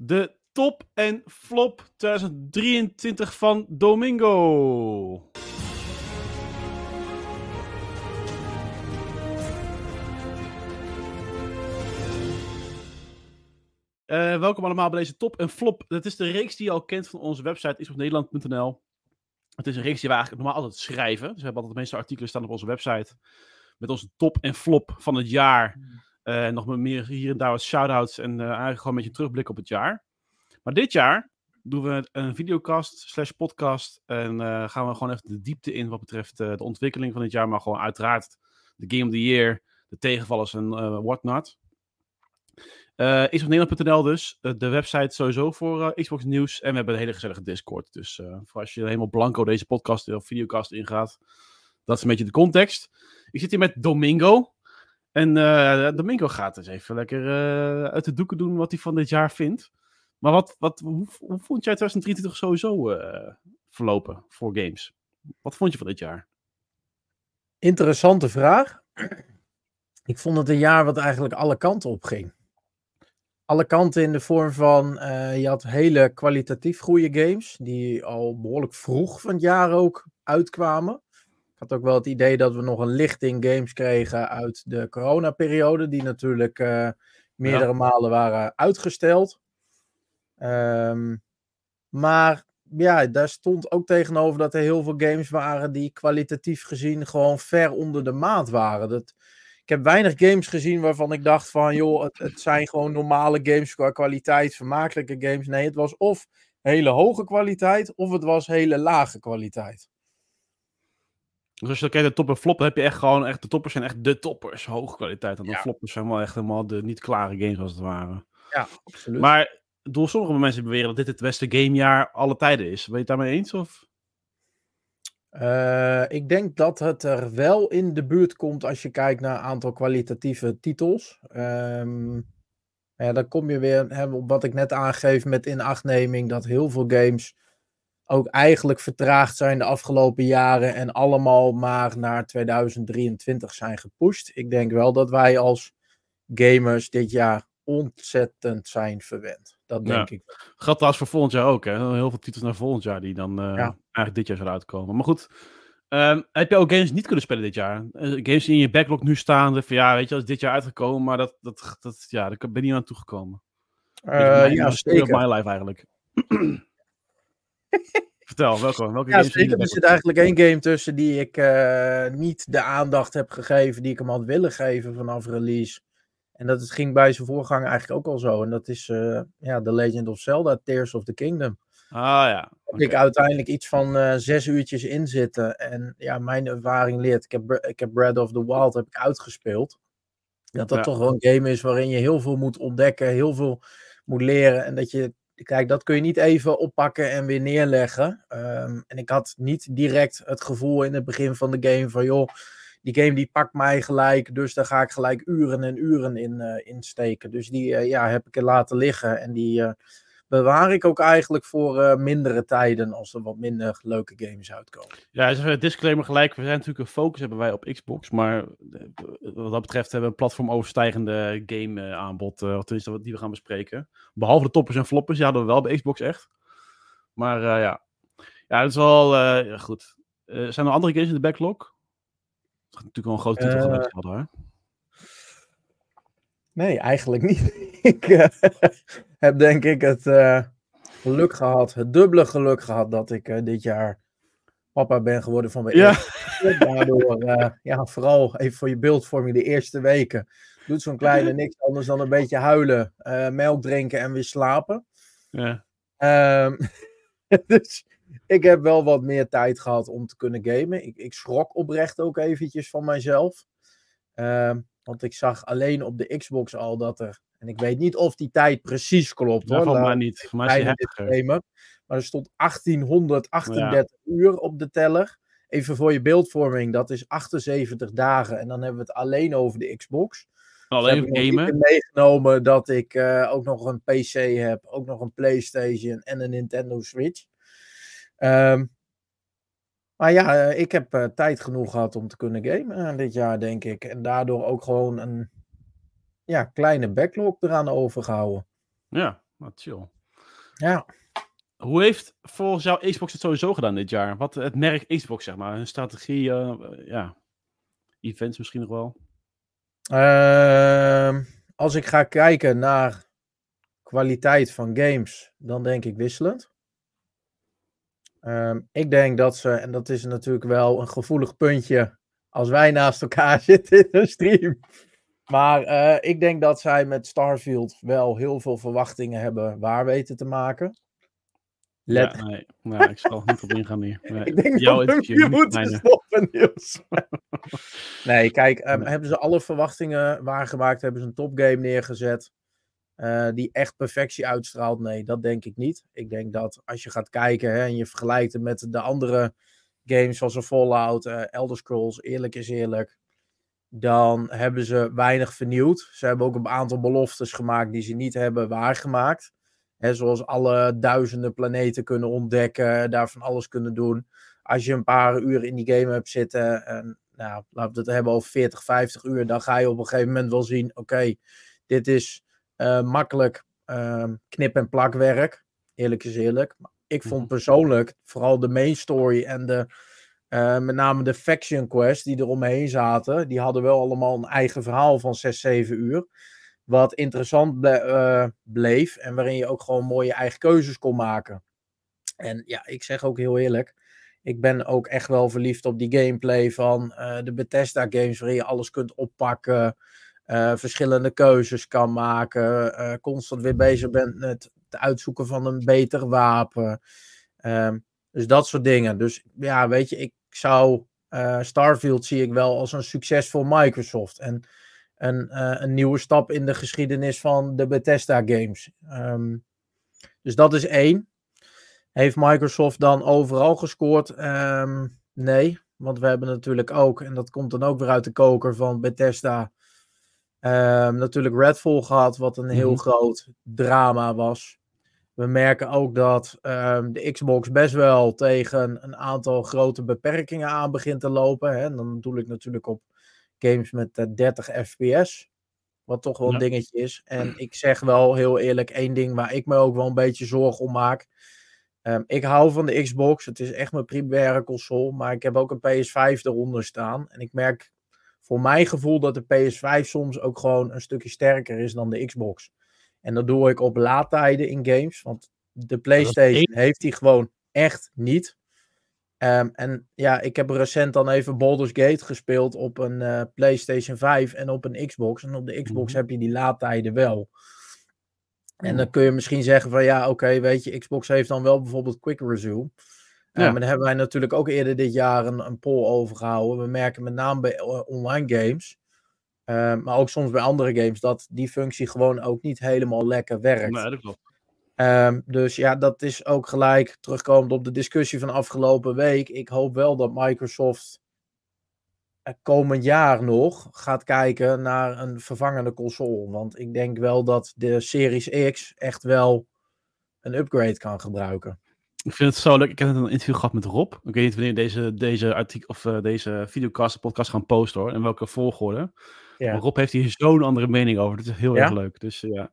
De top en flop 2023 van Domingo. Uh, welkom allemaal bij deze top en flop. Dat is de reeks die je al kent van onze website isopnederland.nl. Het is een reeks die we eigenlijk normaal altijd schrijven. Dus we hebben altijd de meeste artikelen staan op onze website. Met onze top en flop van het jaar. Uh, nog meer hier en daar wat shout-outs en uh, eigenlijk gewoon een beetje terugblik op het jaar. Maar dit jaar doen we een videocast slash podcast. En uh, gaan we gewoon even de diepte in wat betreft de ontwikkeling van dit jaar. Maar gewoon uiteraard de Game of the Year, de tegenvallers en whatnot. Uh, Xbox dus. de website sowieso voor Xbox nieuws. En we hebben een hele gezellige Discord. Dus voor als je helemaal blanco deze podcast of videocast ingaat. Dat is een beetje de context. Ik zit hier met Domingo. En uh, Domingo gaat eens even lekker uh, uit de doeken doen wat hij van dit jaar vindt. Maar wat, wat, hoe, hoe vond jij 2023 sowieso uh, verlopen voor games? Wat vond je van dit jaar? Interessante vraag. Ik vond het een jaar wat eigenlijk alle kanten op ging. Alle kanten in de vorm van, je had hele kwalitatief goede games, die al behoorlijk vroeg van het jaar ook uitkwamen. Ik had ook wel het idee dat we nog een lichting games kregen uit de coronaperiode, die natuurlijk uh, meerdere malen waren uitgesteld. Um, maar ja, daar stond ook tegenover dat er heel veel games waren die kwalitatief gezien gewoon ver onder de maat waren. Dat, ik heb weinig games gezien waarvan ik dacht van, joh, het, het zijn gewoon normale games qua kwaliteit, vermakelijke games. Nee, het was of hele hoge kwaliteit of het was hele lage kwaliteit. Dus als je kijkt de top en flop, dan heb je echt gewoon echt de toppers zijn echt de toppers, hoge kwaliteit. En de ja. floppers zijn wel echt helemaal de niet klare games als het ware. Ja, absoluut. Maar door sommige mensen beweren dat dit het beste gamejaar alle tijden is. Ben je het daarmee eens? Of? Uh, ik denk dat het er wel in de buurt komt als je kijkt naar een aantal kwalitatieve titels. Um, ja, dan kom je weer hè, op wat ik net aangeef met inachtneming dat heel veel games ook eigenlijk vertraagd zijn de afgelopen jaren en allemaal maar naar 2023 zijn gepusht. Ik denk wel dat wij als gamers dit jaar ontzettend zijn verwend. Dat denk ik. Gaat als voor volgend jaar ook. Hè? Heel veel titels naar volgend jaar die dan uh, eigenlijk dit jaar zullen uitkomen. Maar goed, um, heb je ook games niet kunnen spelen dit jaar? Uh, games die in je backlog nu staan, van ja, weet je, dat is dit jaar uitgekomen, maar dat, dat, dat ja, daar ben je niet aan toegekomen. Uh, ja, zeker. my life eigenlijk. Vertel, welke, welke ja, zeker. Er zit eigenlijk één game tussen die ik uh, niet de aandacht heb gegeven die ik hem had willen geven vanaf release. En dat het ging bij zijn voorganger eigenlijk ook al zo. En dat is uh, ja, The Legend of Zelda, Tears of the Kingdom. Ah ja. Okay. Ik uiteindelijk iets van uh, zes uurtjes in zitten. En ja, mijn ervaring leert, ik heb, ik heb Breath of the Wild heb ik uitgespeeld. Dat dat ja. toch wel een game is waarin je heel veel moet ontdekken, heel veel moet leren. En dat je kijk, dat kun je niet even oppakken en weer neerleggen. Um, en ik had niet direct het gevoel in het begin van de game van, joh, die game die pakt mij gelijk, dus daar ga ik gelijk uren en uren in, uh, steken. Dus die uh, ja, heb ik er laten liggen en die uh, bewaar ik ook eigenlijk voor mindere tijden als er wat minder leuke games uitkomen. Ja, dus een disclaimer gelijk, we zijn natuurlijk een focus hebben wij op Xbox, maar wat dat betreft hebben we een platformoverstijgende game aanbod, is dat die we gaan bespreken. Behalve de toppers en floppers, hadden we wel bij Xbox echt. Maar ja. ja, dat is wel goed. zijn er andere games in de backlog? Dat is natuurlijk wel een grote titel geweest hadden, hè? Nee, eigenlijk niet. ik uh, heb denk ik het uh, geluk gehad, het dubbele geluk gehad dat ik uh, dit jaar papa ben geworden van mijn ja. Daardoor, ja, vooral even voor je beeldvorming de eerste weken. Doet zo'n kleine niks anders dan een beetje huilen, melk drinken en weer slapen. Ja. Um, dus ik heb wel wat meer tijd gehad om te kunnen gamen. Ik, ik schrok oprecht ook eventjes van mijzelf. Um, want ik zag alleen op de Xbox al dat er. En ik weet niet of die tijd precies klopt. hoor. Mij niet. Mij is Maar er stond 1838 ja. uur op de teller. Even voor je beeldvorming, dat is 78 dagen. En dan hebben we het alleen over de Xbox. Alleen dus gamen. meegenomen dat ik uh, ook nog een PC heb, ook nog een PlayStation en een Nintendo Switch. Um, maar ja, ik heb uh, tijd genoeg gehad om te kunnen gamen uh, dit jaar, denk ik. En daardoor ook gewoon een ja, kleine backlog eraan overgehouden. Ja, Nou, chill. Ja. Hoe heeft volgens jou Xbox het sowieso gedaan dit jaar? Wat het merk Xbox, zeg maar. Hun strategie, uh, ja. Events misschien nog wel. Uh, als ik ga kijken naar kwaliteit van games, dan denk ik wisselend. Um, ik denk dat ze, en dat is natuurlijk wel een gevoelig puntje als wij naast elkaar zitten in een stream. Maar uh, ik denk dat zij met Starfield wel heel veel verwachtingen hebben waar weten te maken. Let... Ja, nee, nou, ik zal niet op ingaan hier. Nee. ik denk Jouw dat je moet stoppen, Niels. nee, kijk, um, nee. hebben ze alle verwachtingen waargemaakt? Hebben ze een topgame neergezet? Uh, die echt perfectie uitstraalt? Nee, dat denk ik niet. Ik denk dat als je gaat kijken hè, en je vergelijkt het met de andere games zoals een Fallout, uh, Elder Scrolls, eerlijk is eerlijk, dan hebben ze weinig vernieuwd. Ze hebben ook een aantal beloftes gemaakt die ze niet hebben waargemaakt. He, zoals alle duizenden planeten kunnen ontdekken, daarvan alles kunnen doen. Als je een paar uur in die game hebt zitten, en, nou, laten we het hebben over 40, 50 uur, dan ga je op een gegeven moment wel zien: oké, dit is uh, makkelijk uh, knip- en plakwerk. Eerlijk is eerlijk. Ik vond Mhm. persoonlijk vooral de main story en de, uh, met name de faction quest die er omheen zaten, die hadden wel allemaal een eigen verhaal van 6, 7 uur. Wat interessant uh, bleef en waarin je ook gewoon mooie eigen keuzes kon maken. En ja, ik zeg ook heel eerlijk, ik ben ook echt wel verliefd op die gameplay van uh, de Bethesda games, waarin je alles kunt oppakken, verschillende keuzes kan maken, constant weer bezig bent met het uitzoeken van een beter wapen. Um, dus dat soort dingen. Dus ja, weet je, ik zou uh, Starfield zie ik wel als een succes voor Microsoft. En een, uh, een nieuwe stap in de geschiedenis van de Bethesda games. Um, dus dat is één. Heeft Microsoft dan overal gescoord? Um, nee, want we hebben natuurlijk ook, en dat komt dan ook weer uit de koker van Bethesda, um, natuurlijk Redfall gehad, wat een heel mm-hmm. groot drama was. We merken ook dat um, de Xbox best wel tegen een aantal grote beperkingen aan begint te lopen. Hè? En dan doe ik natuurlijk op games met uh, 30 fps. Wat toch wel een ja. dingetje is. En ik zeg wel heel eerlijk één ding waar ik me ook wel een beetje zorgen om maak. Um, ik hou van de Xbox. Het is echt mijn primaire console. Maar ik heb ook een PS5 eronder staan. En ik merk voor mijn gevoel dat de PS5 soms ook gewoon een stukje sterker is dan de Xbox. En dat doe ik op laadtijden in games. Want de PlayStation heeft die gewoon echt niet. Um, en ja, ik heb recent dan even Baldur's Gate gespeeld op een uh, PlayStation 5 en op een Xbox. En op de Xbox mm-hmm. heb je die laadtijden wel. En dan kun je misschien zeggen van ja, oké, okay, weet je, Xbox heeft dan wel bijvoorbeeld Quick Resume. Ja. Uh, maar daar hebben wij natuurlijk ook eerder dit jaar een, een poll over gehouden. We merken met name bij online games, uh, maar ook soms bij andere games, dat die functie gewoon ook niet helemaal lekker werkt. Nee, dat klopt. Um, dus ja, dat is ook gelijk terugkomend op de discussie van afgelopen week. Ik hoop wel dat Microsoft komend jaar nog gaat kijken naar een vervangende console. Want ik denk wel dat de Series X echt wel een upgrade kan gebruiken. Ik vind het zo leuk. Ik heb een interview gehad met Rob. Ik weet niet wanneer deze, deze, artikel, of, uh, deze videocast, podcast gaan posten hoor. En welke volgorde. Ja. Maar Rob heeft hier zo'n andere mening over. Dat is heel ja? erg leuk. Dus uh, ja.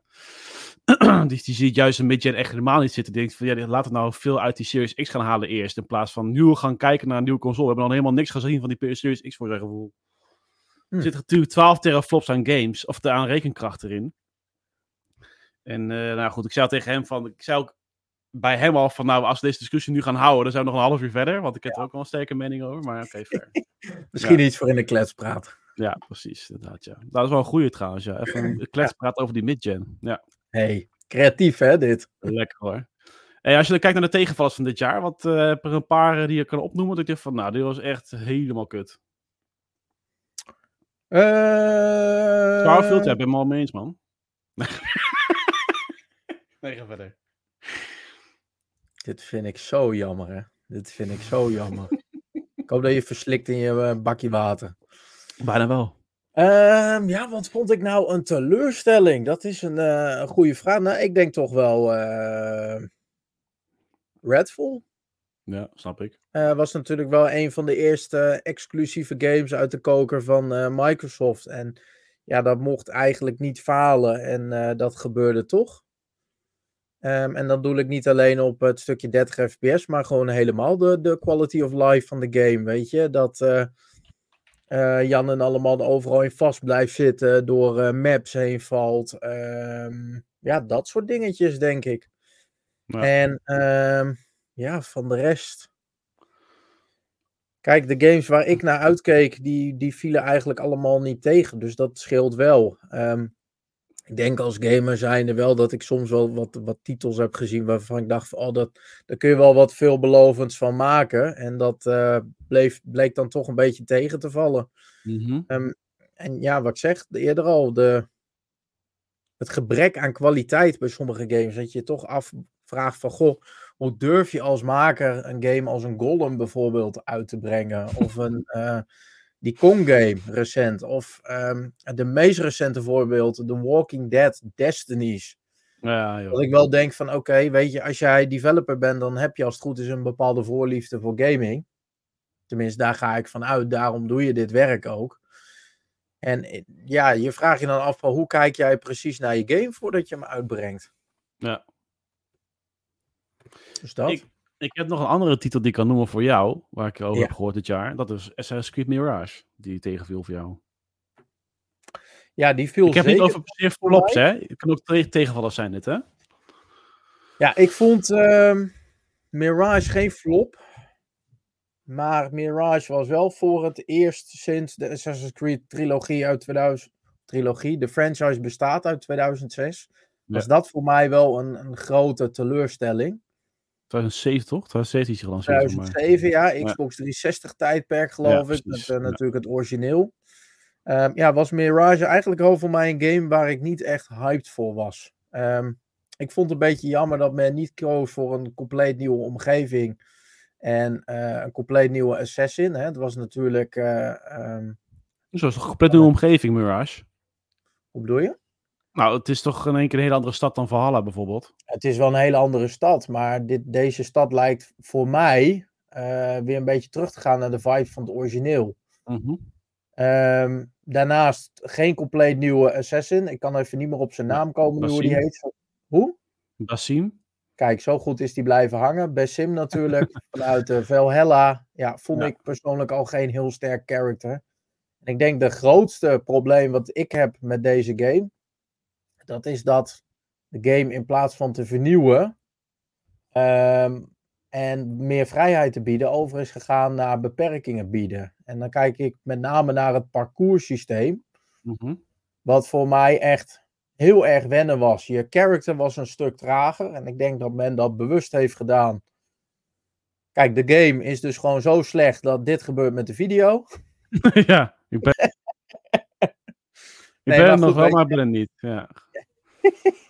die, die ziet juist een beetje echt helemaal niet zitten. Die denkt van ja, laat het nou veel uit die Series X gaan halen eerst. In plaats van nu gaan kijken naar een nieuwe console. We hebben dan helemaal niks gezien van die Series X voor zijn gevoel. Hm. Er zitten natuurlijk 12 teraflops aan games. Of aan rekenkracht erin. En uh, nou goed, ik zei tegen hem van. Ik zei ook bij hem al van. Nou, als we deze discussie nu gaan houden. Dan zijn we nog een half uur verder. Want ik heb ja. er ook wel een sterke mening over. Maar oké, okay, fair. Misschien ja. iets voor in de kletspraat. Ja, precies. Inderdaad, ja. Dat is wel een goede trouwens. Ja. Even een kletspraat over die mid-gen. Ja. Hey, creatief hè, dit. Lekker hoor. Hey, als je dan kijkt naar de tegenvallers van dit jaar, wat uh, heb er een paar die je kan opnoemen? Dat ik dacht van, nou, dit was echt helemaal kut. Uh... Starfield, ja, ik ben het al mee eens, man. nee, ga verder. Dit vind ik zo jammer, hè. Dit vind ik zo jammer. ik hoop dat je verslikt in je bakje water. Bijna wel. Um, ja, wat vond ik nou een teleurstelling? Dat is een, uh, een goede vraag. Nou, ik denk toch wel uh, Redfall. Ja, snap ik. Uh, was natuurlijk wel een van de eerste exclusieve games uit de koker van Microsoft. En ja, dat mocht eigenlijk niet falen. En dat gebeurde toch. Ehm, en dan doe ik niet alleen op het stukje 30 fps, maar gewoon helemaal de, de quality of life van de game, weet je. Dat eh, Jan en allemaal overal in vast blijft zitten, door eh, maps heen valt. Ehm, ja, dat soort dingetjes, denk ik. Ja. En ehm, ja, van de rest... Kijk, de games waar ik naar uitkeek, die, die vielen eigenlijk allemaal niet tegen. Dus dat scheelt wel. Ehm, ik denk als gamer zijnde wel dat ik soms wel wat, wat titels heb gezien waarvan ik dacht van, oh, dat, daar kun je wel wat veelbelovends van maken. En dat eh, bleef, bleek dan toch een beetje tegen te vallen. Mhm. Ehm, en ja, wat ik zeg eerder al, de, het gebrek aan kwaliteit bij sommige games. Dat je je toch afvraagt van, goh, hoe durf je als maker een game als een Golem bijvoorbeeld uit te brengen? Of een, eh, die Kong game recent. Of ehm, de meest recente voorbeeld, The Walking Dead Destinies. Ja, joh. Dat ik wel denk van, oké, weet je, als jij developer bent, dan heb je als het goed is een bepaalde voorliefde voor gaming. Tenminste, daar ga ik van uit. Daarom doe je dit werk ook. En eh, ja, je vraagt je dan af van hoe kijk jij precies naar je game voordat je hem uitbrengt. Ja. Dus dat. Ik, ik heb nog een andere titel die ik kan noemen voor jou, waar ik over Ja. heb gehoord dit jaar. Dat is Assassin's Creed Mirage, die tegenviel voor jou. ja, die viel Ik heb zeker. niet over zeer flops, hè. Het kan ook te- tegenvallers zijn dit, hè. Ja, ik vond ehm, Mirage geen flop. Maar Mirage was wel voor het eerst sinds de Assassin's Creed trilogie uit 2000. Trilogie, de franchise bestaat uit 2006. Was dat voor mij wel een, een grote teleurstelling. 2007 toch? 2017 is gelanceerd voor mij. 2007, ja, Xbox 360 tijdperk geloof ik. Met precies, eh, natuurlijk het origineel. Ehm, ja, was Mirage eigenlijk al voor mij een game waar ik niet echt hyped voor was. Ehm, ik vond het een beetje jammer dat men niet koos voor een compleet nieuwe omgeving. En eh, een compleet nieuwe assassin. Hè. Het was natuurlijk. eh, ehm, Zo is toch een compleet nieuwe omgeving, Mirage? hoe bedoel je? Nou, het is toch in één keer een hele andere stad dan Valhalla bijvoorbeeld. Het is wel een hele andere stad. Maar dit, deze stad lijkt voor mij eh, weer een beetje terug te gaan naar de vibe van het origineel. Mhm. Ehm, daarnaast geen compleet nieuwe assassin. Ik kan even niet meer op zijn naam komen hoe die Basim. heet. Hoe? Basim? Kijk, zo goed is die blijven hangen. Bessim natuurlijk, vanuit Valhalla. Ja, vond Ja. ik persoonlijk al geen heel sterk character. En ik denk de grootste probleem wat ik heb met deze game, dat is dat de game in plaats van te vernieuwen ehm, en meer vrijheid te bieden, over is gegaan naar beperkingen bieden. En dan kijk ik met name naar het parcourssysteem. Mhm. Wat voor mij echt heel erg wennen was. Je character was een stuk trager. En ik denk dat men dat bewust heeft gedaan. Kijk, de game is dus gewoon zo slecht dat dit gebeurt met de video. ja, ik ben... ik Nee, ben nog wel, maar ik ben niet. Ja.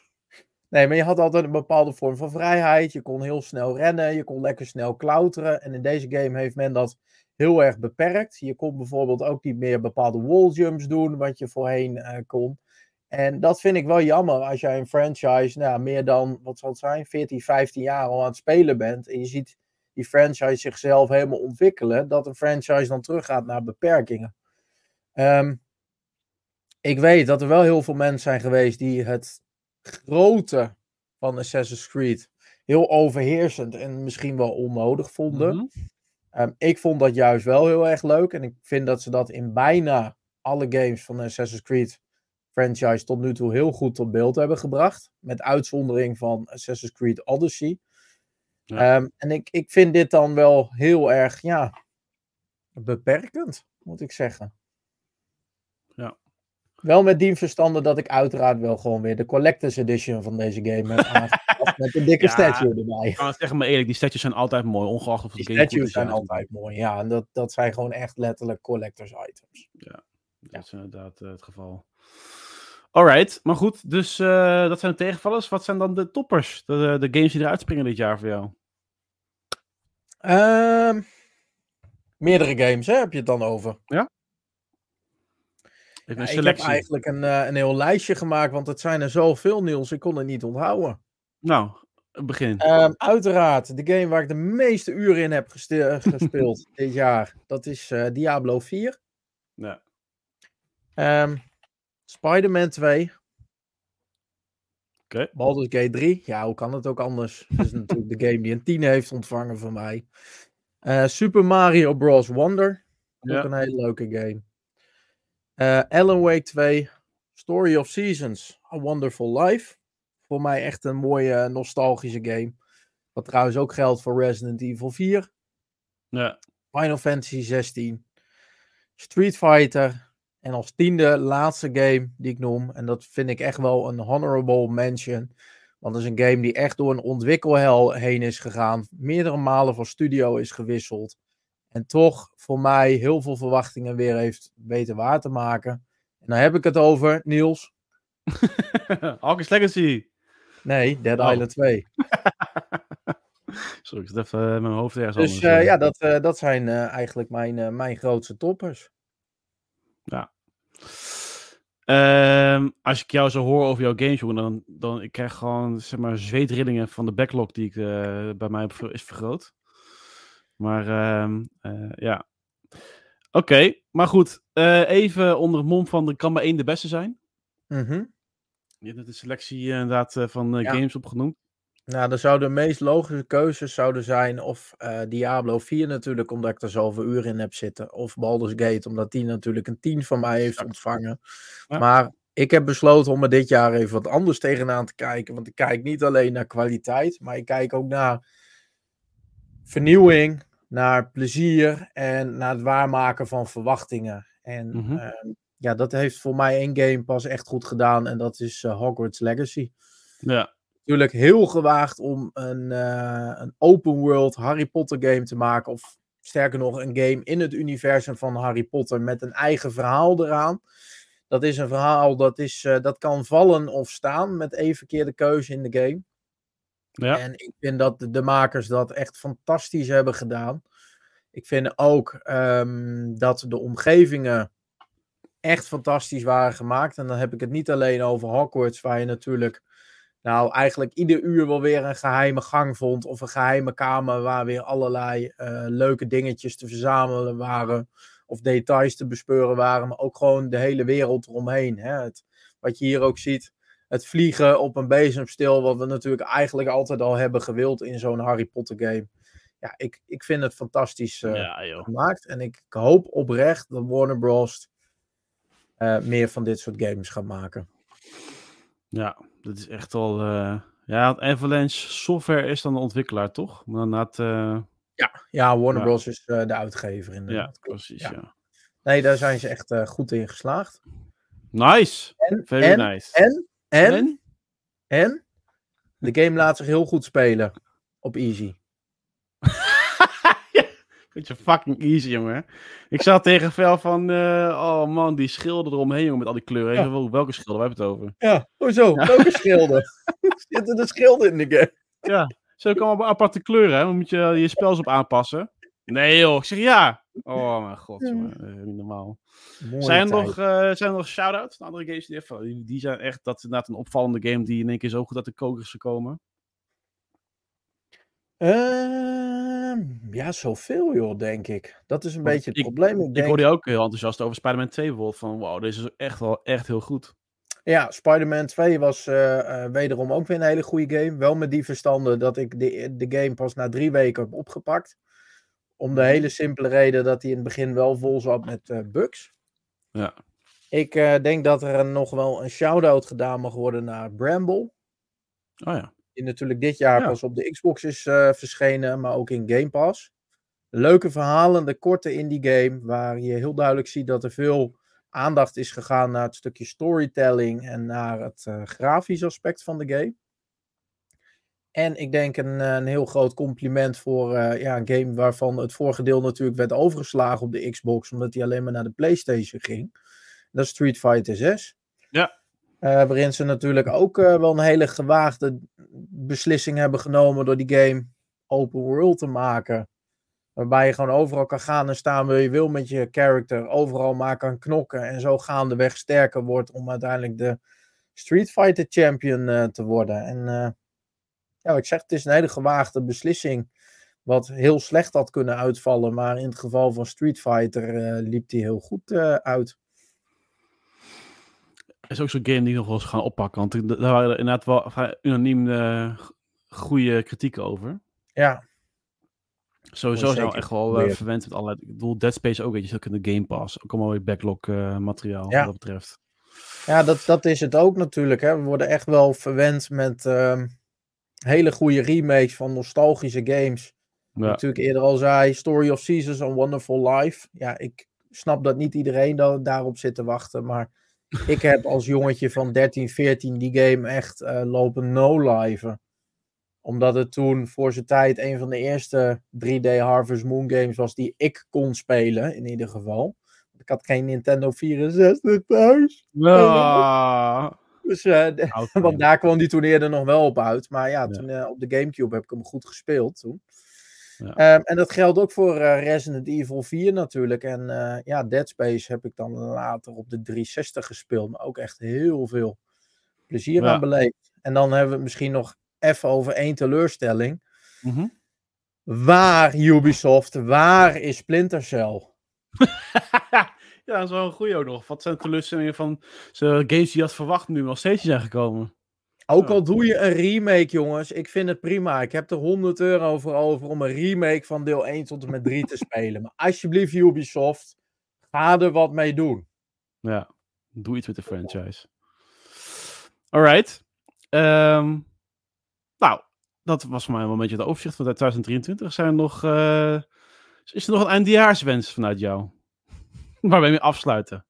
Nee, maar je had altijd een bepaalde vorm van vrijheid. Je kon heel snel rennen. Je kon lekker snel klauteren. En in deze game heeft men dat heel erg beperkt. Je kon bijvoorbeeld ook niet meer bepaalde walljumps doen, wat je voorheen eh, kon. En dat vind ik wel jammer als jij een franchise nou, meer dan, wat zal het zijn, 14, 15 jaar al aan het spelen bent. En je ziet die franchise zichzelf helemaal ontwikkelen. Dat een franchise dan teruggaat naar beperkingen. Ehm, ik weet dat er wel heel veel mensen zijn geweest die het grote van Assassin's Creed heel overheersend en misschien wel onnodig vonden. Mhm. Ehm, ik vond dat juist wel heel erg leuk. En ik vind dat ze dat in bijna alle games van de Assassin's Creed franchise tot nu toe heel goed tot beeld hebben gebracht. Met uitzondering van Assassin's Creed Odyssey. Ja. Ehm, en ik, ik vind dit dan wel heel erg, ja, beperkend, moet ik zeggen. Ja. Wel met die verstande dat ik uiteraard wel gewoon weer de Collector's Edition van deze game heb met een dikke Ja, statue erbij. Ik kan het zeggen maar eerlijk, die statues zijn altijd mooi, ongeacht of de Die game statues is. zijn ja. altijd mooi, ja. En dat, dat zijn gewoon echt letterlijk collectors items. Dat is inderdaad eh, het geval. Alright, maar goed, dus eh, dat zijn de tegenvallers. Wat zijn dan de toppers? De, de games die eruit springen dit jaar voor jou? Ehm, meerdere games, hè, heb je het dan over? Ja, ik heb eigenlijk een, eh, een heel lijstje gemaakt, want het zijn er zoveel, Niels. Ik kon het niet onthouden. Nou, begin. Ehm, uiteraard, de game waar ik de meeste uren in heb geste- gespeeld dit jaar, dat is eh, Diablo 4. ja. Ehm Spider-Man 2. Oké. Baldur's Gate 3, ja, hoe kan het ook anders? Dat is natuurlijk de game die een 10 heeft ontvangen van mij. Eh, Super Mario Bros. Wonder, ook Ja. een hele leuke game. Eh Alan Wake 2, Story of Seasons, A Wonderful Life. Voor mij echt een mooie nostalgische game. Wat trouwens ook geldt voor Resident Evil 4. Ja. Final Fantasy 16, Street Fighter en als tiende laatste game die ik noem, en dat vind ik echt wel een honorable mention, want dat is een game die echt door een ontwikkelhel heen is gegaan, meerdere malen van studio is gewisseld en toch voor mij heel veel verwachtingen weer heeft weten waar te maken. En dan heb ik het over, Niels, Hawkins Legacy. nee, Dead Oh. Island 2. Sorry, ik zit even eh, mijn hoofd ergens Dus anders. eh, eh. ja, dat, dat zijn eigenlijk mijn, mijn grootste toppers. Ehm, als ik jou zo hoor over jouw games, jongen, dan, dan ik krijg gewoon zeg maar zweetrillingen van de backlog die ik bij mij is vergroot. Maar ehm, eh, ja. Oké, maar goed. eh, even onder het mom van er kan maar één de beste zijn. Mhm. Je hebt net de selectie eh, inderdaad van Ja. games opgenoemd. Nou, dan zouden de meest logische keuzes zouden zijn of eh, Diablo 4 natuurlijk, omdat ik er zoveel uren in heb zitten. Of Baldur's Gate, omdat die natuurlijk een 10 van mij heeft ontvangen. Ja. Maar ik heb besloten om er dit jaar even wat anders tegenaan te kijken. Want ik kijk niet alleen naar kwaliteit, maar ik kijk ook naar vernieuwing, naar plezier en naar het waarmaken van verwachtingen. En Mhm. ehm, ja, dat heeft voor mij één game pas echt goed gedaan en dat is eh, Hogwarts Legacy Ja, natuurlijk heel gewaagd om een, eh, een open world Harry Potter game te maken. Of sterker nog, een game in het universum van Harry Potter met een eigen verhaal eraan. Dat is een verhaal dat, is, eh, dat kan vallen of staan met één verkeerde keuze in de game. Ja. En ik vind dat de, makers dat echt fantastisch hebben gedaan. Ik vind ook ehm, dat de omgevingen echt fantastisch waren gemaakt. En dan heb ik het niet alleen over Hogwarts, waar je natuurlijk nou eigenlijk ieder uur wel weer een geheime gang vond. Of een geheime kamer waar weer allerlei eh, leuke dingetjes te verzamelen waren. Of details te bespeuren waren. Maar ook gewoon de hele wereld eromheen. Hè? Het, wat je hier ook ziet. Het vliegen op een bezemstil. Wat we natuurlijk eigenlijk altijd al hebben gewild in zo'n Harry Potter game. Ja, ik, ik vind het fantastisch eh, ja, gemaakt. En ik hoop oprecht dat Warner Bros. eh, meer van dit soort games gaat maken. Ja, dat is echt al. eh, ja, Avalanche Software is dan de ontwikkelaar, toch? Maar inderdaad, eh, Ja, Warner Ja. Bros. is de uitgever ja, inderdaad. Klopt. precies. Ja. Ja. Nee, daar zijn ze echt goed in geslaagd. Nice. En, Very en, nice. en, en, En? en, de game laat zich heel goed spelen op easy. Beetje fucking easy, jongen. Ik zat tegen Vel van, eh, oh man, die schilder eromheen, jongen, met al die kleuren. Ja. Welke schilder? Waar hebben we het over? Ja, hoezo? Ja. Welke schilden? Zitten er schilden in de game? Ja, zo kan allemaal aparte kleuren, hè? Dan moet je je spels op aanpassen. Nee, joh. Ik zeg ja. Oh, mijn god, Ja. jongen. Eh, niet normaal. Mooie Zijn er, nog, eh, zijn er nog shout-outs naar andere games die. Die, die zijn echt, dat is inderdaad een opvallende game die in één keer zo goed uit de koker is gekomen. Ehm, ja, zoveel joh, denk ik. Dat is een Want beetje het ik- probleem. Ik Ik denk, hoorde je ook heel enthousiast over Spider-Man 2 bijvoorbeeld. Van, wow, deze is echt wel echt heel goed. Ja, Spider-Man 2 was eh, eh, wederom ook weer een hele goede game. Wel met die verstanden dat ik de, de game pas na drie weken heb opgepakt. Om de hele simpele reden dat hij in het begin wel vol zat met eh, bugs. Ja. Ik eh, denk dat er nog wel een shout-out gedaan mag worden naar Bramble. Oh ja. Die natuurlijk dit jaar Ja. pas op de Xbox is eh, verschenen, maar ook in Game Pass. Leuke verhalen, de korte indie game, waar je heel duidelijk ziet dat er veel aandacht is gegaan naar het stukje storytelling en naar het eh, grafisch aspect van de game. En ik denk een, eh, een heel groot compliment voor eh, ja, een game waarvan het vorige deel natuurlijk werd overgeslagen op de Xbox, omdat die alleen maar naar de PlayStation ging. Dat is Street Fighter 6. Ja. Eh, waarin ze natuurlijk ook wel een hele gewaagde beslissing hebben genomen door die game open world te maken. Waarbij je gewoon overal kan gaan en staan waar je wil met je character. Overal maar kan knokken en zo gaandeweg sterker wordt om uiteindelijk de Street Fighter champion te worden. En ja, wat ik zeg, het is een hele gewaagde beslissing. Wat heel slecht had kunnen uitvallen. Maar in het geval van Street Fighter eh, liep die heel goed eh, uit. is ook zo'n game die nog wel eens gaan oppakken. Want daar waren er inderdaad wel unaniem eh, goede kritieken over. Ja, Sowieso zijn we echt wel verwend met allerlei... Ik bedoel, Dead Space ook, weet je, ook in de Game Pass. Ook allemaal weer backlog materiaal, Ja. wat dat betreft. ja dat, dat is het ook natuurlijk. Hè. We worden echt wel verwend met ehm, hele goede remakes van nostalgische games. Ja. Natuurlijk eerder al zei, Story of Seasons, A Wonderful Life. Ja, ik snap dat niet iedereen da- daarop zit te wachten, maar ik heb als jongetje van 13, 14 die game echt eh, lopen no-liven. Omdat het toen voor zijn tijd een van de eerste 3D Harvest Moon games was die ik kon spelen, in ieder geval. Ik had geen Nintendo 64 thuis. Ah, Dus, eh, want daar kwam die toen eerder nog wel op uit. Maar ja, toen, eh, op de Gamecube heb ik hem goed gespeeld toen. Ja. Ehm, en dat geldt ook voor eh, Resident Evil 4 natuurlijk. En ja, Dead Space heb ik dan later op de 360 gespeeld. Maar ook echt heel veel plezier Ja. aan beleefd. En dan hebben we het misschien nog even over één teleurstelling. Mhm. Waar Ubisoft, waar is Splinter Cell? ja, dat is wel een goeie ook nog. Wat zijn de teleurstellingen van games die je had verwacht nu nog steeds zijn gekomen? Ook al doe je een remake, jongens, ik vind het prima. Ik heb er 100 euro voor over om een remake van deel 1 tot en met 3 te spelen. Maar alsjeblieft, Ubisoft, ga er wat mee doen. Ja, doe iets met de franchise. Alright. Ehm, nou, dat was voor mij wel een beetje het overzicht van 2023. Zijn er nog, eh, is er nog een eindejaarswens vanuit jou? Waar we mee afsluiten.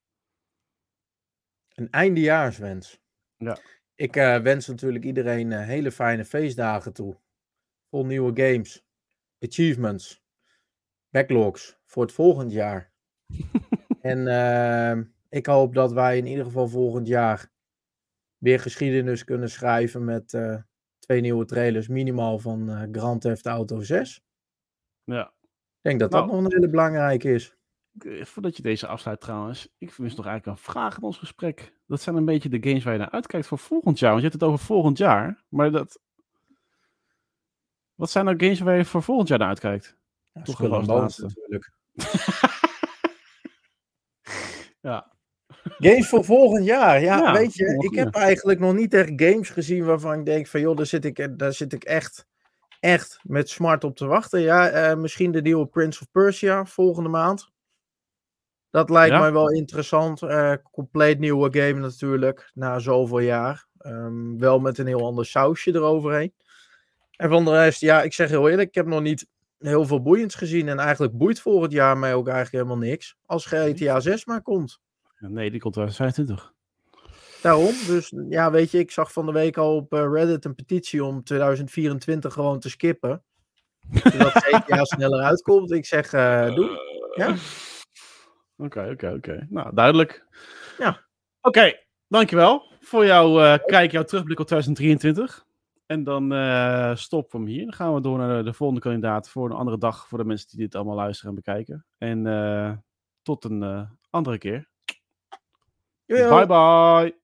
Een eindejaarswens. Ja. Ik eh, wens natuurlijk iedereen eh, hele fijne feestdagen toe. Vol nieuwe games, achievements, backlogs voor het volgend jaar. en eh, ik hoop dat wij in ieder geval volgend jaar weer geschiedenis kunnen schrijven met eh, twee nieuwe trailers, minimaal van Grand Theft Auto 6. Ja. Ik denk dat dat Nou. nog een hele belangrijke is. Eh, Voordat je deze afsluit trouwens, ik mis nog eigenlijk een vraag in ons gesprek. Dat zijn een beetje de games waar je naar uitkijkt voor volgend jaar. Want je hebt het over volgend jaar, maar dat... Wat zijn nou games waar je voor volgend jaar naar uitkijkt? Ja, Toch wel laatste. natuurlijk. Ja. Games voor volgend jaar. Ja, Ja, weet je, ik heb eigenlijk nog niet echt games gezien waarvan ik denk van joh, daar zit ik, daar zit ik echt, echt met smart op te wachten. Ja, eh, misschien de nieuwe Prince of Persia volgende maand. Dat lijkt Ja? mij wel interessant. Eh, compleet nieuwe game natuurlijk, na zoveel jaar. Ehm, wel met een heel ander sausje eroverheen. En van de rest, ja, ik zeg heel eerlijk, ik heb nog niet heel veel boeiends gezien. En eigenlijk boeit volgend jaar mij ook eigenlijk helemaal niks. Als GTA 6 maar komt. Nee, die komt 2025. Daarom, dus ja, weet je, ik zag van de week al op eh, Reddit een petitie om 2024 gewoon te skippen. Zodat GTA sneller uitkomt. Ik zeg, eh doe. Ja. Oké, oké, oké. Nou, duidelijk. Ja. Oké, dankjewel voor jouw eh, kijk, jouw terugblik op 2023. En dan eh stoppen we hem hier. Dan gaan we door naar de, de volgende kandidaat voor een andere dag voor de mensen die dit allemaal luisteren en bekijken. En eh, tot een andere keer. Yo. Bye bye.